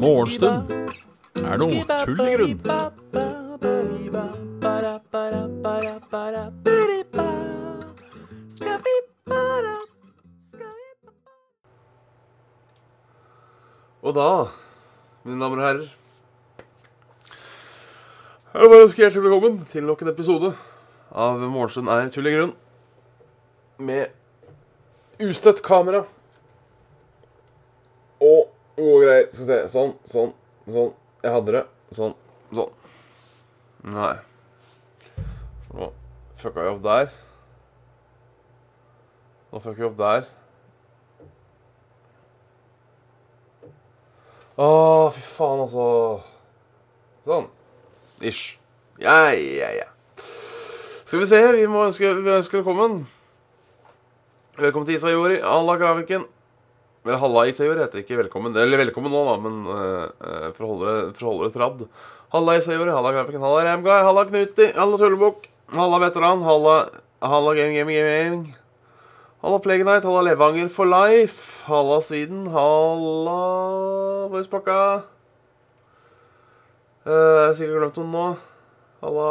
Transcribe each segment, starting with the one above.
Morgenstund er noe tull i grunn. Og da, mine damer og herrer er det bare å ønske hjertelig velkommen til nok en episode av Morgenstund er tull i grunn. Med ustøtt kamera. Og gode greier. Skal vi se. Sånn, sånn, sånn. Jeg hadde det. Sånn, sånn. Nei. Nå fucka jeg opp der. Nå fucker vi opp der. Å, fy faen, altså. Sånn. Ish. Ja, ja, ja. Skal vi se, vi må ønske, vi ønsker velkommen. Velkommen til Isajori. Halla, Graviken. Eller Halla Isajori heter ikke velkommen. Eller velkommen nå, da, men uh, for å holde det, tradd. Halla Isajori, halla Graviken, halla Ramguy, halla Knuti, halla Tullebukk, halla Veteran, halla, halla Game Game Gaming. Halla Plague halla Levanger for life. Halla Sweden, halla Voicepakka. Uh, jeg har sikkert glemt noen nå. Halla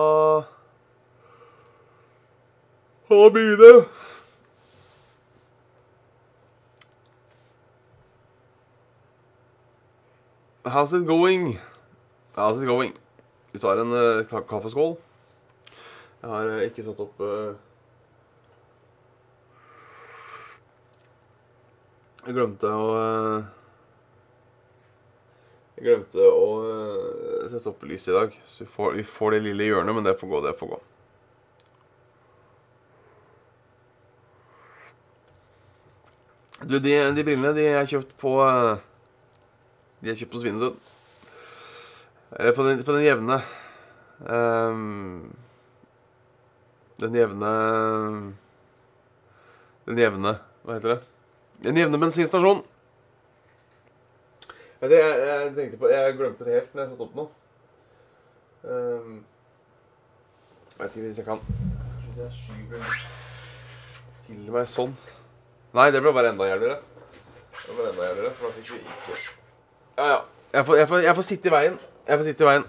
Halla Bine. How's it going? How's it going? Vi tar en uh, kaffeskål. Jeg har uh, ikke satt opp uh, Jeg glemte å Jeg glemte å sette opp lyset i dag. Så vi får, vi får, det lille hjørnet, men det får gå, det får gå. Du, de, de brillene de har kjøpt på De er kjøpt på Svinesund. Eller på den, på den jevne um, Den jevne Den jevne Hva heter det? Den jevne bensinstasjon. Jeg, jeg, jeg tenkte på Jeg glemte det helt når jeg satte opp nå. Um, jeg vet ikke hvis jeg kan Hvis jeg skyver til meg sånn Nei, det ble bare enda jævligere. Det ble enda jævligere, for da fikk vi ikke Ja, ja. Jeg får, jeg, får, jeg får, sitte i veien. Jeg får sitte i veien.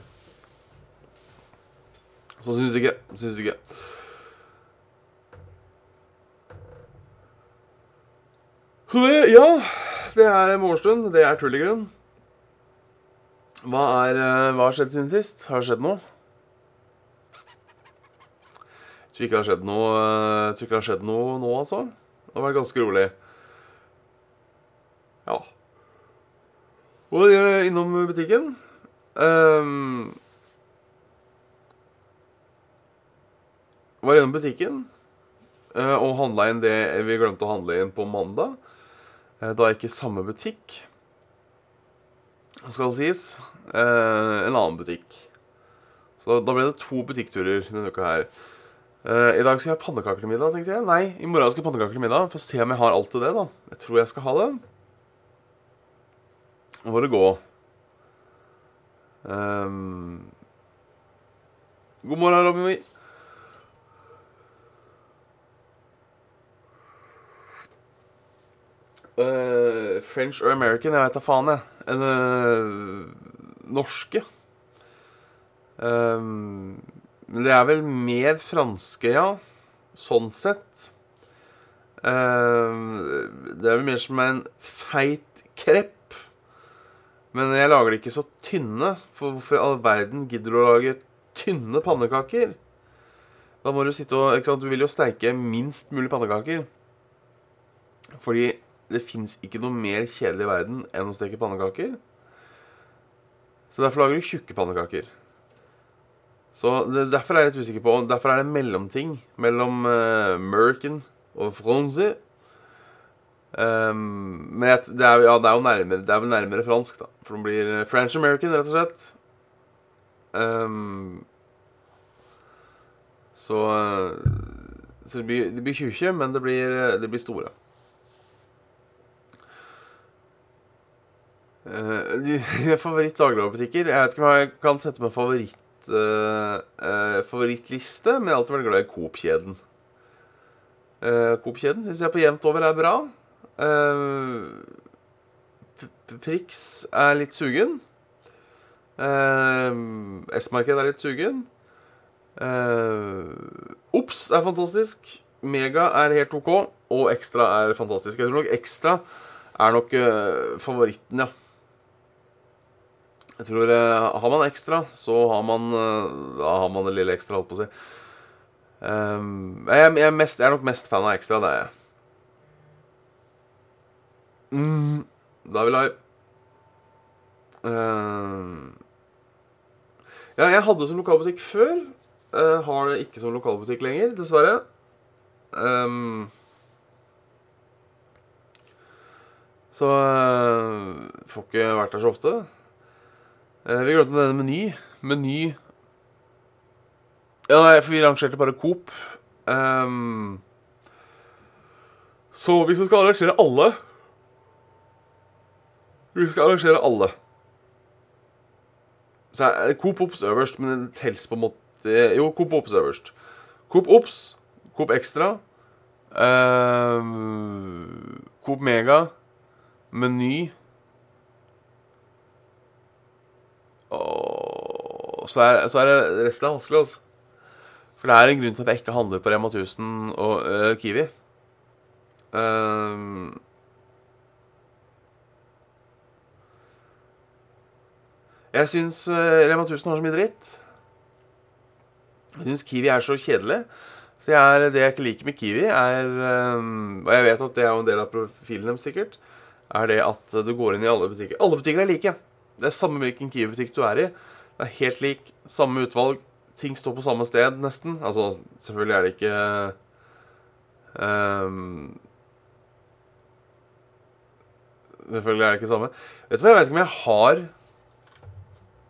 Sånn syns du ikke. Syns du ikke. Så det Ja. Det er morgenstund. Det er tull grunn. Hva, er, hva har skjedd siden sist? Har det skjedd noe? Jeg tror ikke det har skjedd noe Jeg tror ikke det har skjedd noe nå, altså. Det har vært ganske rolig. Ja. Og innom butikken. Um, var innom butikken uh, og handla inn det vi glemte å handle inn på mandag. Uh, da ikke samme butikk, skal det sies. Uh, en annen butikk. Så da ble det to butikkturer denne uka her. I dag skal jeg ha pannekaker til middag, tenkte jeg. Nei, i morgen skal jeg ha pannekaker til middag. Få se om jeg har alt til det, da. Jeg tror jeg skal ha det. Nå får det gå. Um, god morgen, Robin. Uh, French or American, jeg vet da faen, jeg. En, uh, norske. Um, men det er vel mer franske, ja. Sånn sett. Uh, det er vel mer som en feit krepp. Men jeg lager det ikke så tynne. For hvorfor i all verden gidder du å lage tynne pannekaker? Da må du sitte og ikke sant? Du vil jo steike minst mulig pannekaker. Fordi det fins ikke noe mer kjedelig i verden enn å steke pannekaker. Så derfor lager du tjukke pannekaker. Så det, Derfor er jeg litt usikker på Derfor er det mellomting mellom uh, Merken og Fronzy. Um, men det, er, ja, det, er, jo nærmere, det er vel nærmere fransk, da. For den blir French American, rett og slett. Um, så, så det blir, det blir tjukke, men det blir, det blir store. Uh, de, de Favoritt-dagligvarebutikker Jeg vet ikke om jeg kan sette meg favoritt uh, uh, favorittliste, men jeg har alltid vært glad i Coop-kjeden. Uh, Coop-kjeden syns jeg på jevnt over er bra. Uh, Prix er litt sugen. Uh, S-marked er litt sugen. Uh, Ops er fantastisk. Mega er helt OK. Og Ekstra er fantastisk. Jeg tror nok Ekstra er nok uh, favoritten, ja. Jeg tror Har man Ekstra, så har man Da har man det lille ekstra, holdt på å si. Um, jeg, jeg, er mest, jeg, er nok mest fan av Ekstra, det er jeg. Mm, da er vi live. Uh, ja, jeg hadde som lokalbutikk før. Uh, har det ikke som lokalbutikk lenger, dessverre. Um, så uh, får ikke vært der så ofte. Uh, vi glemte denne Meny. Meny ja, nei, for vi rangerte bare Coop. Um, så hvis vi skal arrangere alle Vi skal arrangere alle. Så er Coop Ops øverst, men det telles på en måte Jo, Coop Ops øverst. Coop Ops, Coop Extra, um, Coop Mega, Meny Og så er, så er det resten er vanskelig, altså. For det er en grunn til at jeg ikke handler på Rema 1000 og uh, Kiwi. Uh, jeg syns uh, Rema 1000 har så mye dritt. Jeg syns Kiwi er så kjedelig. Så jeg er, det jeg ikke liker med Kiwi, er um, Og jeg vet at det er en del av profilen deres, sikkert. Er det at du går inn i alle butikker. Alle butikker er like. Det er samme hvilken Kiwi-butikk du er i. Det er helt lik. Samme utvalg ting står på samme sted, nesten. Altså, selvfølgelig er det ikke um, Selvfølgelig er det ikke samme. Vet du hva, jeg vet ikke om jeg har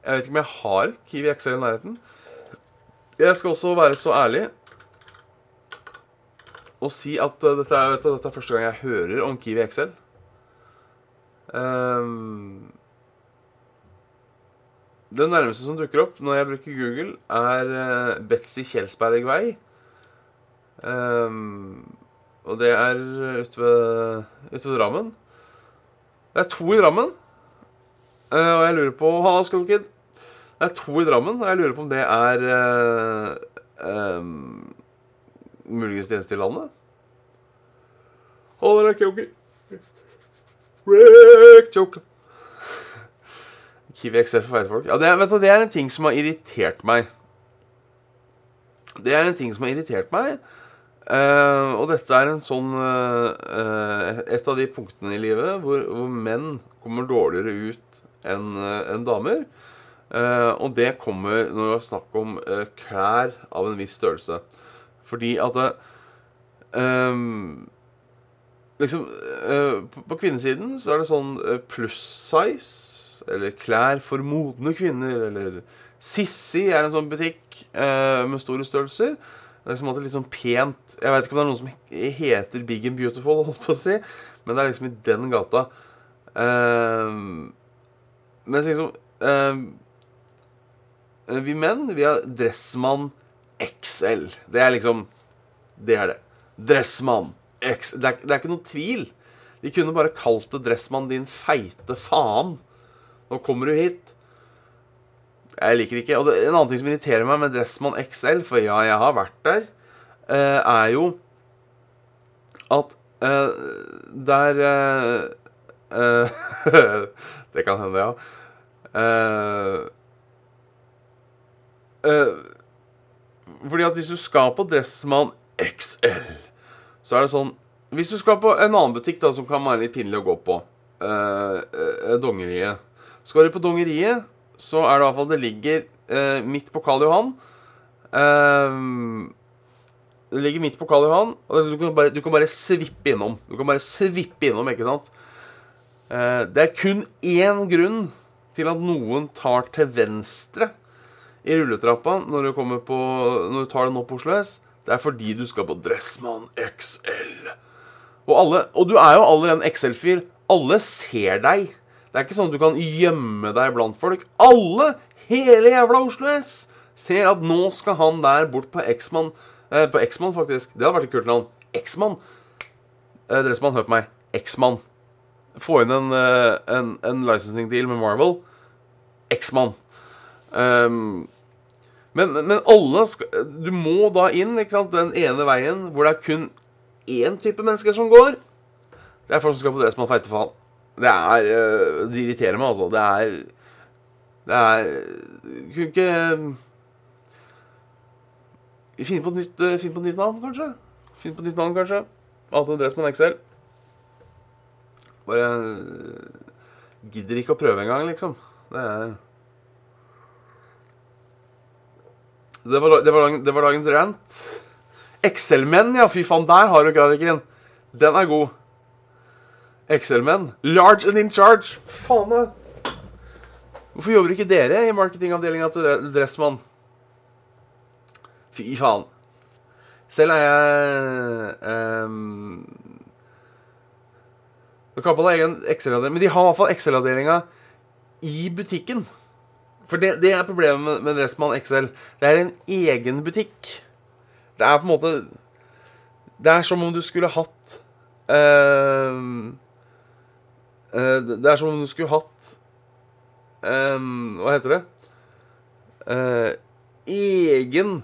Jeg vet ikke om jeg har Kiwi XL i nærheten. Jeg skal også være så ærlig og si at uh, dette, er, du, dette, er, første gang jeg hører om Kiwi XL. Um, det nærmeste som dukker opp når jeg bruker Google, er uh, Betzy Kjelsberg vei. Um, og det er ute ved, ut ved Drammen. Det er to i Drammen. Uh, og jeg lurer på Halla, Skullkid. Det er to i Drammen, og jeg lurer på om det er uh, um, muligens det eneste i landet. Halla, Joker. Wreck Joker. Kiwi XL for feite folk. Ja, det, du, det, er en ting som har irritert meg. Det er en ting som har irritert meg. Uh, og dette er en sånn uh, Et av de punktene i livet hvor, hvor menn kommer dårligere ut enn en damer. Uh, og det kommer når det er snakk om klær av en viss størrelse. Fordi at Liksom på, på kvinnesiden så er det sånn pluss size eller klær for modne kvinner, eller Sissi er en sånn butikk eh, med store størrelser. Det er liksom alltid litt sånn pent Jeg vet ikke om det er noen som heter Big and Beautiful, holdt på å si, men det er liksom i den gata. Eh, mens liksom uh, Vi menn, vi har Dressmann XL. Det er liksom Det er det. Dressmann X. Det er, det er ikke noen tvil. De kunne bare kalt det Dressmann, din feite faen. Nå kommer du hit. Jeg liker ikke. Og det, en annen ting som irriterer meg med Dressmann XL, for ja, jeg har vært der, uh, er jo at uh, der Det kan hende, ja. fordi at hvis du skal på Dressmann XL, så er det sånn Hvis du skal på en annen butikk da som kan være litt pinlig å gå på, Dongeriet skal du på Dongeriet, så er det i hvert fall Det ligger eh, midt på Karl Johan. Uh, det ligger midt på Karl Johan, og du kan, bare, du kan bare svippe innom. Du kan bare svippe innom, ikke sant? Eh, det er kun én grunn til at noen tar til venstre i rulletrappa når du, på, når du tar den opp Oslo S. Det er fordi du skal på Dressmann XL. Og, alle, og du er jo allerede en XL-fyr. Alle ser deg. Det er ikke sånn at du kan gjemme deg blant folk. Alle, hele jævla Oslo S, ser at nå skal han der bort på X-mann. Eh, på X-mann, faktisk. Det hadde vært et kult navn. X-mann. Eh, Dressmann, hør på meg. X-mann. Få inn en, eh, en, en licensing deal med Marvel. X-mann. Um, men, men alle skal, Du må da inn sant, den ene veien hvor det er kun én type mennesker som går. Det er folk som skal på Dressmann feite faen. Det er eh, Det irriterer meg, altså. Det er Det er Kunne ikke nytt, eh, finne på et nytt navn, kanskje? Finne på et nytt navn, kanskje? Annet enn Dressmann XL. Bare eh, Gidder ikke å prøve engang, liksom. Det er Det var, det var, det var dagens rant. XL-menn, ja. Fy faen, der har du grafikken. Den er god. XL-menn. Large and in charge. Faen da. Hvorfor jobber ikke dere i marketingavdelinga til Dressmann? Fy faen. Selv er jeg um, Du kan på deg egen Excel-avdeling. men de har i hvert fall Excel-avdelinga i butikken. For det, det er problemet med, med Dressmann XL. Det er en egen butikk. Det er på en måte Det er som om du skulle hatt ehm, eh, Det er som om du skulle hatt ehm, Hva heter det? Egen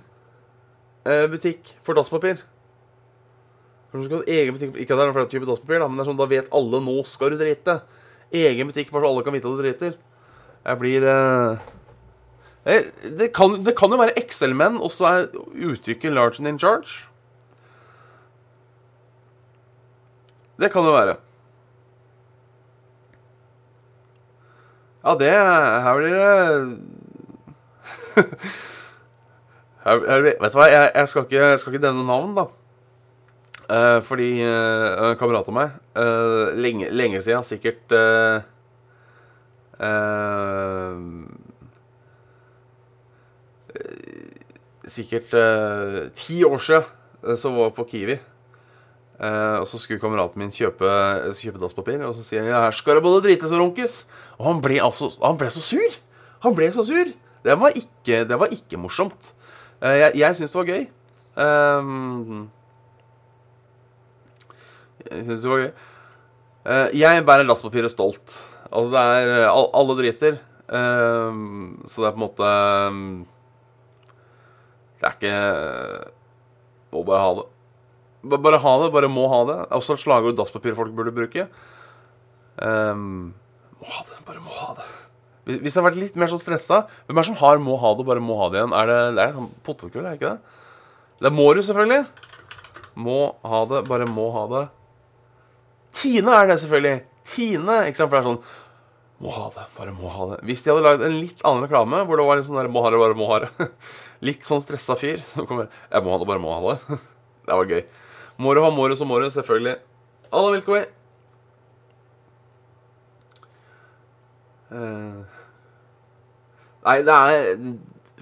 butikk for dasspapir. Egen butikk Ikke at det er flere typer dasspapir, da, men det er sånn, da vet alle nå skal du drite. Egen butikk bare så alle kan vite at du driter. Jeg blir eh, det, kan, det kan jo være Excel-menn, og så er uttrykket 'large and in charge'. Det kan jo være. Ja, det Her blir det her, her, Vet du hva, jeg, jeg, skal ikke, jeg ikke nevne navn, da. Eh, fordi en kamerat av meg uh, lenge, lenge siden, sikkert Sikkert ti år siden så var jeg på Kiwi. Uh, og så skulle kameraten min kjøpe, kjøpe dasspapir, og så sier han ja, her skal det både drites og runkes. Og han ble, altså, han ble så sur! Han ble så sur! Det var ikke, det var ikke morsomt. Uh, jeg jeg syns det var gøy. Ehm, jeg det. Eh, jeg bærer lastpapiret stolt. Altså, det er eh, all, Alle driter. Ehm, så det er på en måte ehm, Det er ikke Må bare ha det. Ba- Bare ha det. Bare må ha det. Også et slagord dasspapir folk burde bruke. Ehm, må ha det. Bare må ha det. Hvis det har vært litt mer sånn stressa Hvem er det som har 'må ha det', og bare 'må ha det' igjen? Er det, det er sånn potetgull, er det ikke det? Det er Mårud, selvfølgelig. Må ha det, bare må ha det. Tine er det, selvfølgelig. Tine. ikke sant? For det er sånn Må ha det, bare må ha det. Hvis de hadde lagd en litt annen reklame, hvor det var litt sånn der må ha det, bare må ha det. Litt sånn stressa fyr. Så kommer Jeg må ha det, bare må ha det. Det var gøy. Må du ha Mårud så Mårud, selvfølgelig. Alla Milk Way. Eh, Nei, det er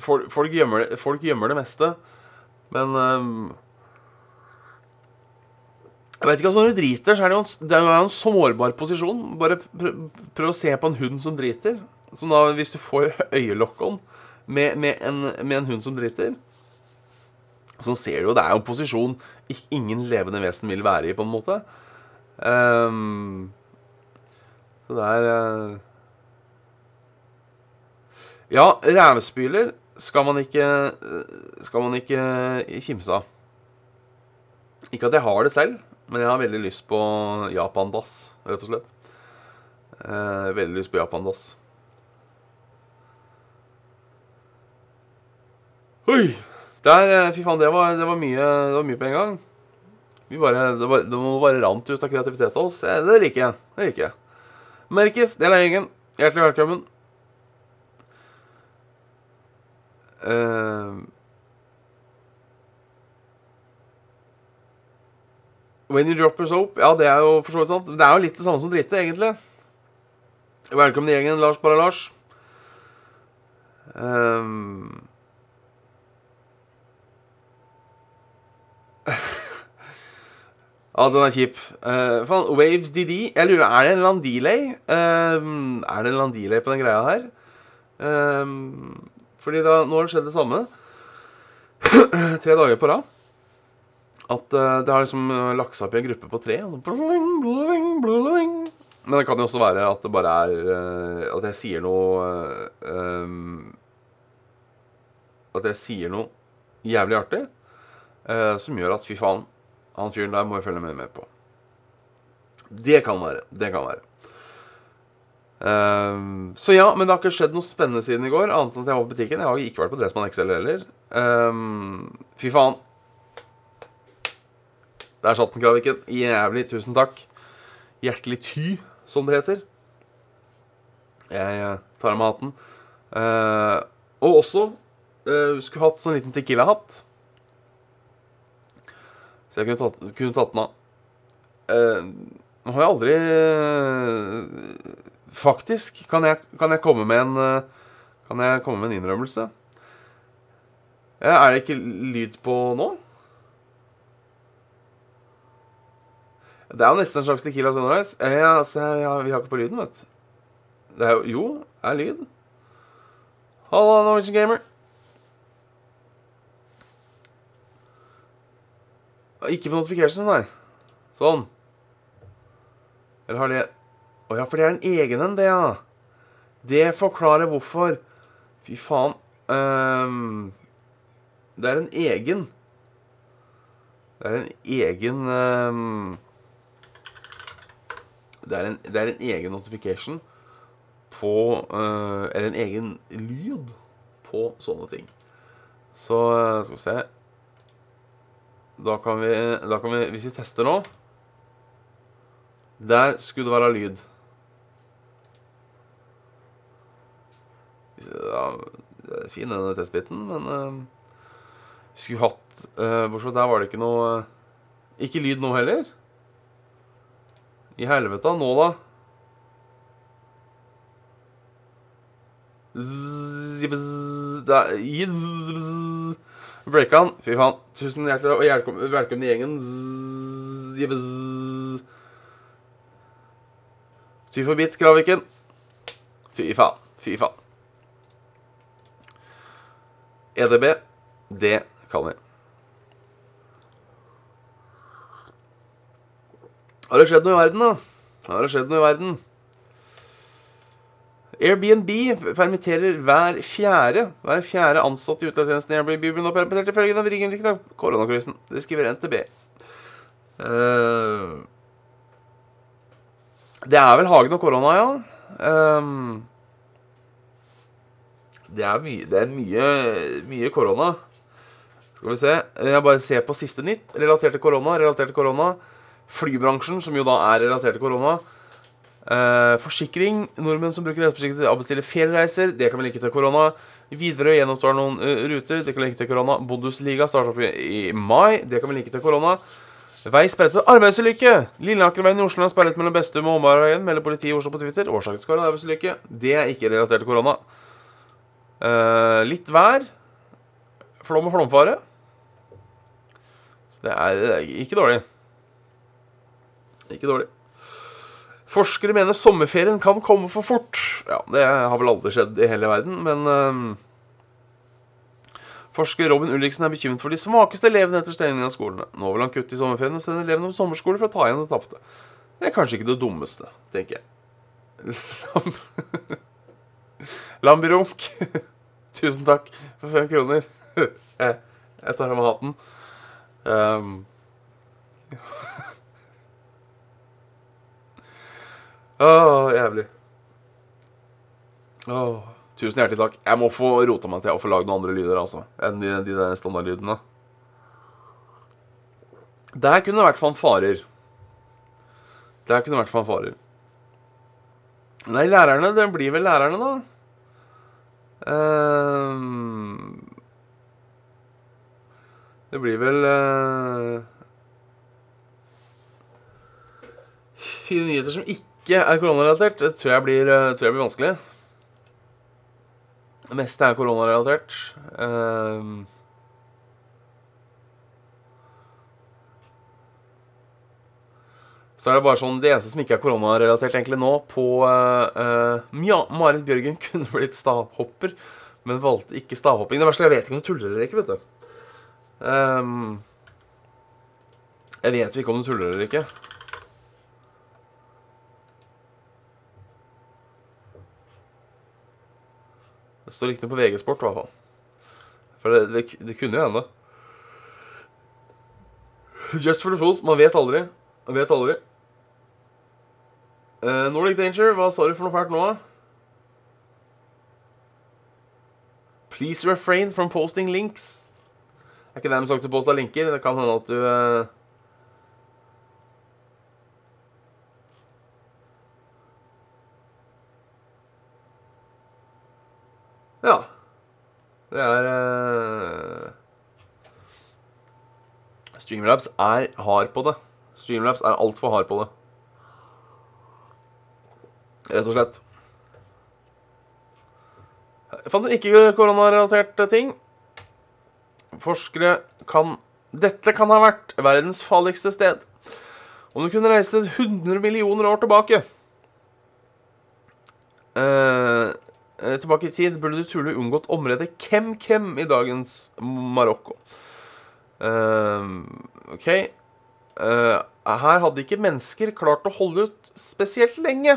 Folk, gjemmer, det, folk gjemmer det meste. Men ehm, Jeg vet ikke, altså Når du driter, så er det jo en, det er jo en sårbar posisjon. Bare prøv, å se på en hund som driter. Som da, Hvis du får øyelokkon med, med, en, med en hund som driter, så ser du jo det er jo en posisjon ingen levende vesen vil være i, på en måte. Um, så det er uh, Ja, rævspyler skal man ikke eh, Skal man ikke kimse av. Ikke at jeg har det selv, men jeg har veldig lyst på japandass, rett og slett. Eh, veldig lyst på japandass. Oi! Der, eh, fy faen, det var, det var, mye, det var mye på en gang. Vi bare, det, var, det må bare rant ut av kreativitet av oss. Det, det liker jeg. Det liker jeg. Merkes, del av gjengen. Hjertelig velkommen. Eh, when you drop your soap Ja, det er jo for så vidt sant. Det er jo litt det samme som drite, egentlig. Velkommen i gjengen, Lars Bare Lars. Um, ja, den er kjip. Uh, faen, Waves DD Jeg lurer, Er det en eller annen delay? Um, er det en eller annen delay på den greia her? Um, fordi da, nå har det skjedd det samme. Tre dager på rad. At uh, det har liksom eh, lagt seg opp i en gruppe på tre. og bling, bling, bling. Men det kan jo også være at det bare er uh, At jeg sier noe uh, At jeg sier noe jævlig artig som gjør at fy faen, han fyren der må jeg følge med, med på. Det kan være. Det kan være. Um, så ja, men det har ikke skjedd noe spennende siden i går, annet enn at jeg var på butikken. Jeg har ikke vært på Dressmann XL heller. Um, fy faen. Der satt den, Kraviken. Jævlig. Tusen takk. Hjertelig ty, som det heter. Jeg eh, tar av meg hatten. Eh, og også eh, skulle hatt sånn liten Tequila-hatt. Så jeg kunne tatt, kunne tatt den av. Eh, nå har jeg aldri eh, Faktisk kan jeg, kan jeg komme med en eh, Kan jeg komme med en innrømmelse. Er det ikke lyd på nå? Det er jo nesten en slags Tequila Sunrise. Ja, se, ja, vi har ikke på lyden, vet du. Det er jo Jo, det er lyd. Hallo, Norwegian Gamer. Ikke på notification, nei. Sånn. Eller har det Å ja, for det er en egen en, det, ja. Det forklarer hvorfor. Fy faen. Um, det er en egen Det er en egen ehm, det, er en, det er en egen notification på uh, Eller en egen lyd på sånne ting. Så eh, skal vi se Da kan vi, da kan vi Hvis vi tester nå Der skulle det være lyd. Ja, fin denne testbiten, men uh, skulle hatt uh, Bortsett fra der var det ikke noe Ikke lyd nå heller. I helvete, nå da? Breaka han. Fy faen. Tusen hjertelig og velkommen, velkommen i gjengen. Ty for bitt, Kraviken. Fy faen. Fy faen. EDB, det kan vi. Har det skjedd noe i verden, da? Har det skjedd noe i verden? Airbnb permitterer hver fjerde Hver fjerde ansatt i utlendingstjenesten i Airbnb blir nå permittert den vrien av koronakrisen. Det skriver NTB. Uh, det er vel Hagen og korona, ja. Um, det er mye, det er mye, mye korona. Skal vi se. Jeg bare ser på siste nytt relatert til korona. Relatert til korona. Flybransjen, som jo da er relatert til korona. Eh, forsikring. Nordmenn som bruker reiseforsikring til å bestille feriereiser. Det kan vi like til korona. Widerøe gjenopptar noen uh, ruter. Det kan vi like til korona. Bundesliga starter opp i, i mai. Det kan vi like til korona. Vei sperret til arbeidsulykke. Lilleakerveien i Oslo er sperret mellom Bestum og Åmaraveien, melder politiet i Oslo på Twitter. Årsaken skal være arbeidsulykke. Det er ikke relatert til korona. Eh, litt vær. Flom og flomfare. Så det er, det er ikke dårlig. Ikke dårlig. Forskere mener sommerferien kan komme for fort. Ja, Det har vel aldri skjedd i hele verden, men øh, Forsker Robin Ulriksen er bekymret for de svakeste elevene etter stengingen av skolene. Nå vil han kutte i sommerferien og sende elevene på sommerskole for å ta igjen det tapte. Det er kanskje ikke det dummeste, tenker jeg. Lam- Lambirunk. Tusen takk for fem kroner. Jeg tar av meg hatten. Um, Åh, jævlig. Åh, tusen hjertelig takk. Jeg må få rota meg til å få lagd noen andre lyder, altså. Enn de, de der standardlydene. Der kunne det vært fanfarer. Der kunne det vært fanfarer. Nei, lærerne, det blir vel lærerne, da. Ehm, det blir vel uh, Fine nyheter som ikke er koronarelatert, det tror jeg blir, eh, tror jeg blir vanskelig. Det meste er koronarelatert. Um, så er det bare sånn Det eneste som ikke er koronarelatert egentlig nå på uh, Ja, Marit Bjørgen kunne blitt stavhopper, men valgte ikke stavhopping. Det verste er jeg vet ikke om du tuller eller ikke, vet du. Um, Jeg vet jo ikke om du tuller eller ikke. Står ikke noe på VG Sport, i hvert fall. For det, det, det kunne jo hende. Just for the fools. Man vet aldri. Man vet aldri. Uh, Nordic Danger, hva sa du for noe fælt nå, da? Please refrain from posting links. Er ikke dermed sagt å poste linker. Det kan hende at du eh, Ja. Det er uh... Streamlabs er hard på det. Streamlabs er altfor hard på det. Rett og slett. Jeg fant ikke koronarelaterte ting. Forskere kan Dette kan ha vært verdens farligste sted. Om du kunne reise 100 millioner år tilbake eh, Tilbake i tid burde du trolig unngått området Kem-Kem i dagens Marokko. Uh, OK. Uh, her hadde ikke mennesker klart å holde ut spesielt lenge.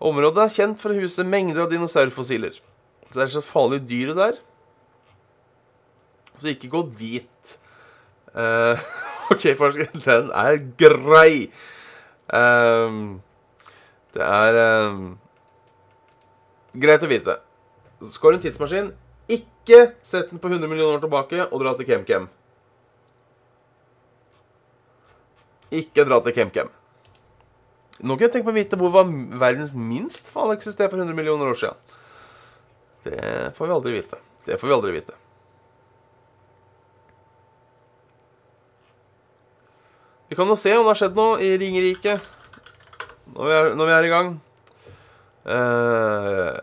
Området er kjent for å huse mengder av dinosaurfossiler. Så det er så farlig dyr der. Så ikke gå dit. Uh, OK, forsker, den er grei. Det er greit å vite. Skår en tidsmaskin. Ikke sett den på 100 millioner år tilbake og dra til KemKem. Ikke dra til KemKem. Nå kan jeg tenke på å vite hvor var verdens minst farligste eksisterte for 100 millioner år siden. Det får vi aldri vite. Det får vi aldri vite. Vi kan jo se om det har skjedd noe i Ringerike når når vi er i gang. Uh,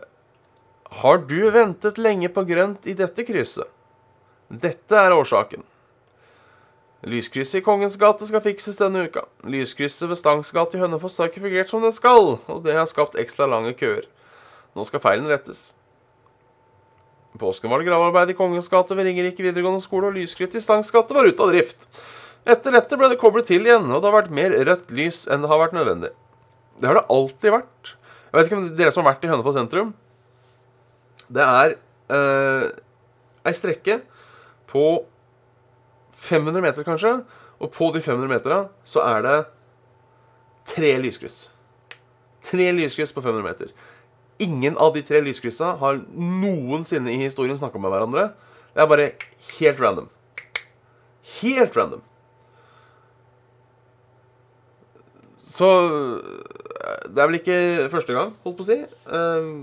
har du ventet lenge på grønt i dette krysset? Dette er årsaken. Lyskrysset i Kongens gate skal fikses denne uka. Lyskrysset ved Stangs gate i Hønefoss har ikke fungert som det skal, og det har skapt ekstra lange køer. Nå skal feilen rettes. Påsken var det gravearbeid i Kongens gate ved Ringerike videregående skole, og lyskrysset i Stangs gate var ute av drift. Etter dette ble det koblet til igjen, og det har vært mer rødt lys enn det har vært nødvendig. Det har det alltid vært. Jeg vet ikke om dere som har vært i Hønefoss sentrum Det er eh, ei strekke på 500 meter, kanskje. Og på de 500 metera så er det tre lyskryss. Tre lyskryss på 500 meter. Ingen av de tre lyskryssa har noensinne i historien snakka med hverandre. Det er bare helt random. Helt random. Så det er vel ikke første gang, holdt på å si. Ehm,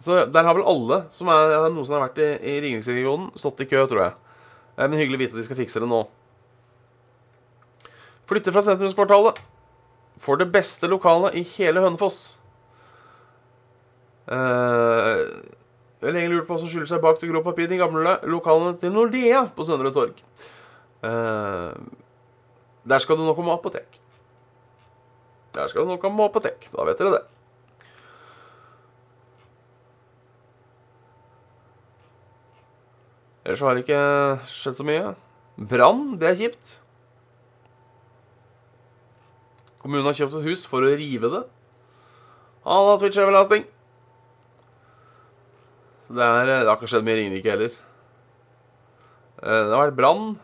så der har vel alle som er, noen som har vært i, i Ringeriksregionen, stått i kø, tror jeg. Men hyggelig å vite at de skal fikse det nå. Flytte fra sentrumskvartalet. Får det beste lokalet i hele Hønefoss. Eh, jeg lenge lurt på hva som skjuler seg bak det grå papiret de gamle lokalene til Nordea på Søndre Torg. Eh, der skal du nok komme apotek. Der skal du nok komme apotek. Da vet dere det. Ellers har det ikke skjedd så mye. Brann, det er kjipt. Kommunen har kjøpt et hus for å rive det. Han har Twitch-overlasting. Så det, er, det har ikke skjedd mye i Ringerike heller. Eh, det har vært brann.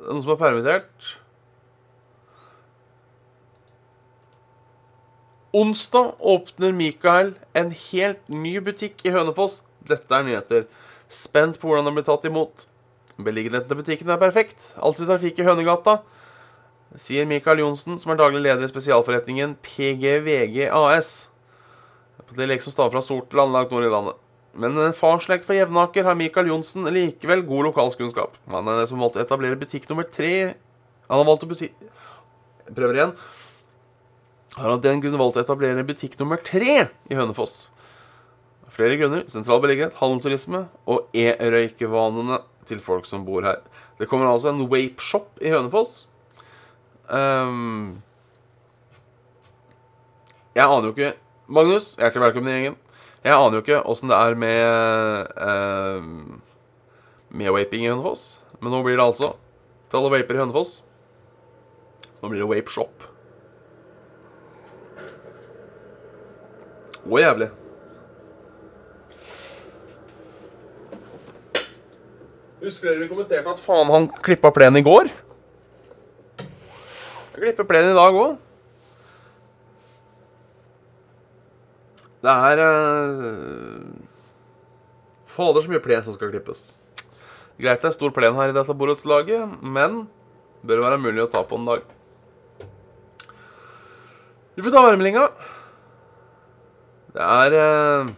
Noen som er permittert. Onsdag åpner Mikael en helt ny butikk i Hønefoss. Dette er nyheter. Spent på hvordan den blir tatt imot. Beliggenheten til butikken er perfekt. Alltid trafikk i Hønegata, sier Mikael Johnsen, som er daglig leder i spesialforretningen PGVG AS. Det er liksom som staver fra Sortland, langt nord i landet. Men en farsslekt fra Jevnaker har Mikael Johnsen likevel god lokalskunnskap. Han er den som valgte å etablere butikk nummer tre Han har valgt å butikk... Prøver igjen. Har av den grunn valgt å etablere butikk nummer tre i Hønefoss. Flere grunner. Sentral beliggenhet, handelsturisme og e-røykevanene til folk som bor her. Det kommer altså en vape-shop i Hønefoss. Um, jeg aner jo ikke Magnus, hjertelig velkommen i gjengen. Jeg aner jo ikke åssen det er med um, Med vaping i Hønefoss. Men nå blir det altså til alle vaper i Hønefoss. Nå blir det Vape Å, jævlig. Husker dere vi kommenterte at faen han klippa plenen i går? Jeg klipper plenen i dag òg. Det er uh, Fader, så mye plen som skal klippes. Greit det er stor plen her i dette borettslaget, men bør være mulig å ta på en dag. Vi får ta værmeldinga. Det er eh,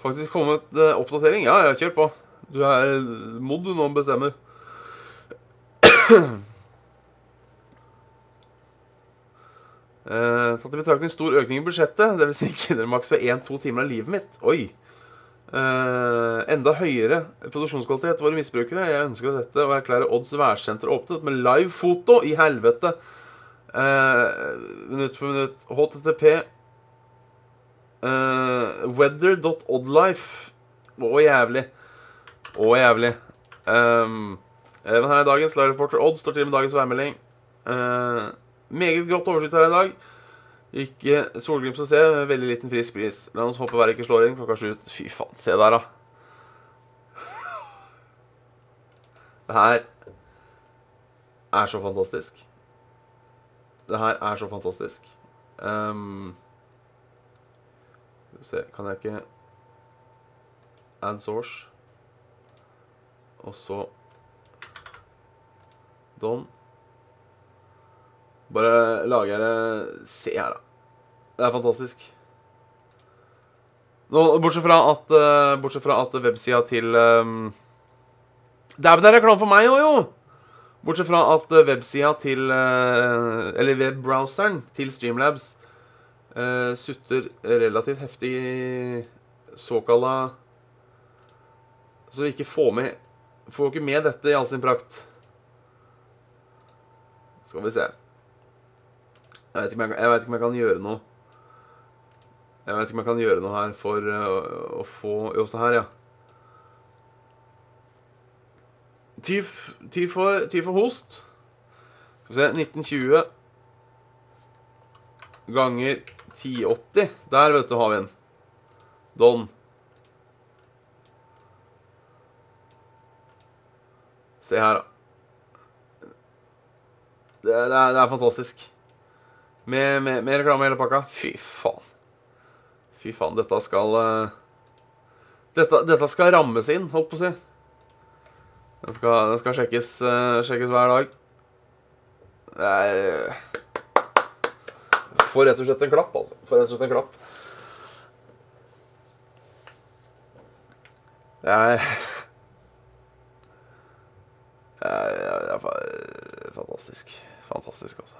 Faktisk kommet eh, oppdatering. Ja, ja, kjør på. Du er mod du nå bestemmer. Eh, tatt i betraktning stor økning i budsjettet, dvs. Si kindermaks ved 1-2 timer av livet mitt. Oi! Uh, enda høyere produksjonskvalitet våre misbrukere. Jeg ønsker at dette å erklære Odds værsenter åpnet med live foto i helvete. Uh, minutt for minutt. HTTP uh, Weather.oddlife. Å, jævlig. Å, jævlig. Um, her er dagens live reporter Odd står til med dagens værmelding. Meget godt oversikt her i dag. Ikke solglimt å se, med veldig liten frisk bris. La oss håpe været ikke slår inn klokka sju. Fy faen, se der, da. Det her er så fantastisk. Det her er så fantastisk. Um, se Kan jeg ikke Add source. Og så Don. Bare lager jeg det Se her, da. Det er fantastisk. Nå, bortsett fra at uh, Bortsett fra at websida til um, Dæven, det er reklame for meg òg, jo! Bortsett fra at websida til uh, Eller webbrowseren til Streamlabs uh, sutter relativt heftig såkalla Så vi ikke får med Får ikke med dette i all sin prakt. Skal vi se. Jeg vet, jeg, jeg vet ikke om jeg kan gjøre noe Jeg vet ikke om jeg kan gjøre noe her for uh, å få Jo, se her, ja. Ty, for, for host. Skal vi se 1920 ganger 1080. Der, vet du, har vi en. Don. Se her, da. Det, det, det er fantastisk. Med, med, med reklame i hele pakka. Fy faen. Fy faen, dette skal uh, dette, dette, skal rammes inn, holdt på å si. Den skal, den skal sjekkes, uh, sjekkes, hver dag. Er Får rett og slett en klapp, altså. Får rett og slett en klapp. Det er fantastisk. Fantastisk, altså.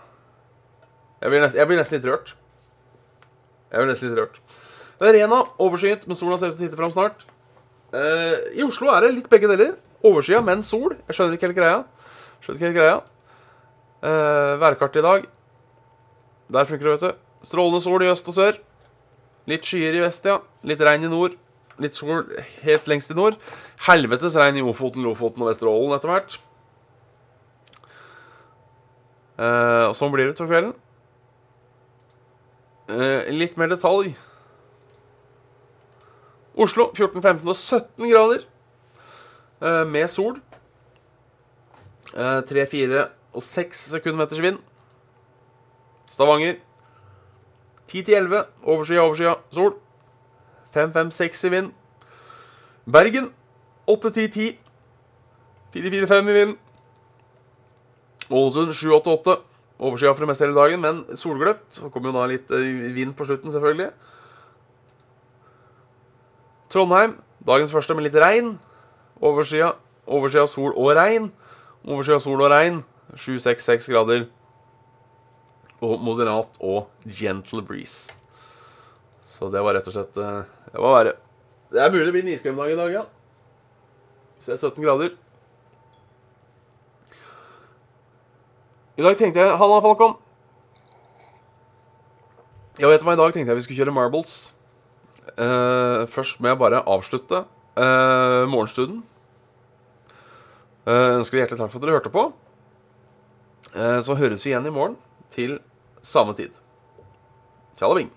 Jeg blir, nesten, jeg blir, nesten, litt rørt. Jeg blir nesten litt rørt. Det er rena, overskyet, men sola ser ut til å titte fram snart. Uh, I Oslo er det litt begge deler. Overskya, men sol. Jeg skjønner ikke helt greia. Skjønner ikke helt greia. Uh, værkartet i dag. Der funker det, vet du. Strålende sol i øst og sør. Litt skyer i vest, ja. Litt regn i nord. Litt sol helt lengst i nord. Helvetes regn i Ofoten, Lofoten og Vesterålen etter hvert. Uh, og sånn blir det utover kvelden. Uh, litt mer detalj. Oslo 14, 15 og 17 grader uh, med sol. Uh, 3, 4 og 6 sekundmeters vind. Stavanger 10 til 11. Overskya, overskya, sol. 5, 5, 6 i vind. Bergen 8, 10, 10. 4, 4, 5 i vind. Ålesund 7, 8, 8. Overskya for det meste hele dagen, men solgløpt. Så kommer jo da litt vind på slutten, selvfølgelig. Trondheim, dagens første med litt regn. Overskya, sol og regn. Overskya sol og regn. 7-6-6 grader. Og moderat og gentle breeze. Så det var rett og slett Det var verre. Det er mulig det blir en iskremdag i dag, ja. Hvis det er 17 grader. I dag tenkte jeg Halla, Falcon. Ja, vet du hva, I dag tenkte jeg vi skulle kjøre marbles. Uh, først må jeg bare avslutte uh, morgenstunden. Uh, ønsker hjertelig takk for at dere hørte på. Uh, så høres vi igjen i morgen til samme tid. Tjalabing.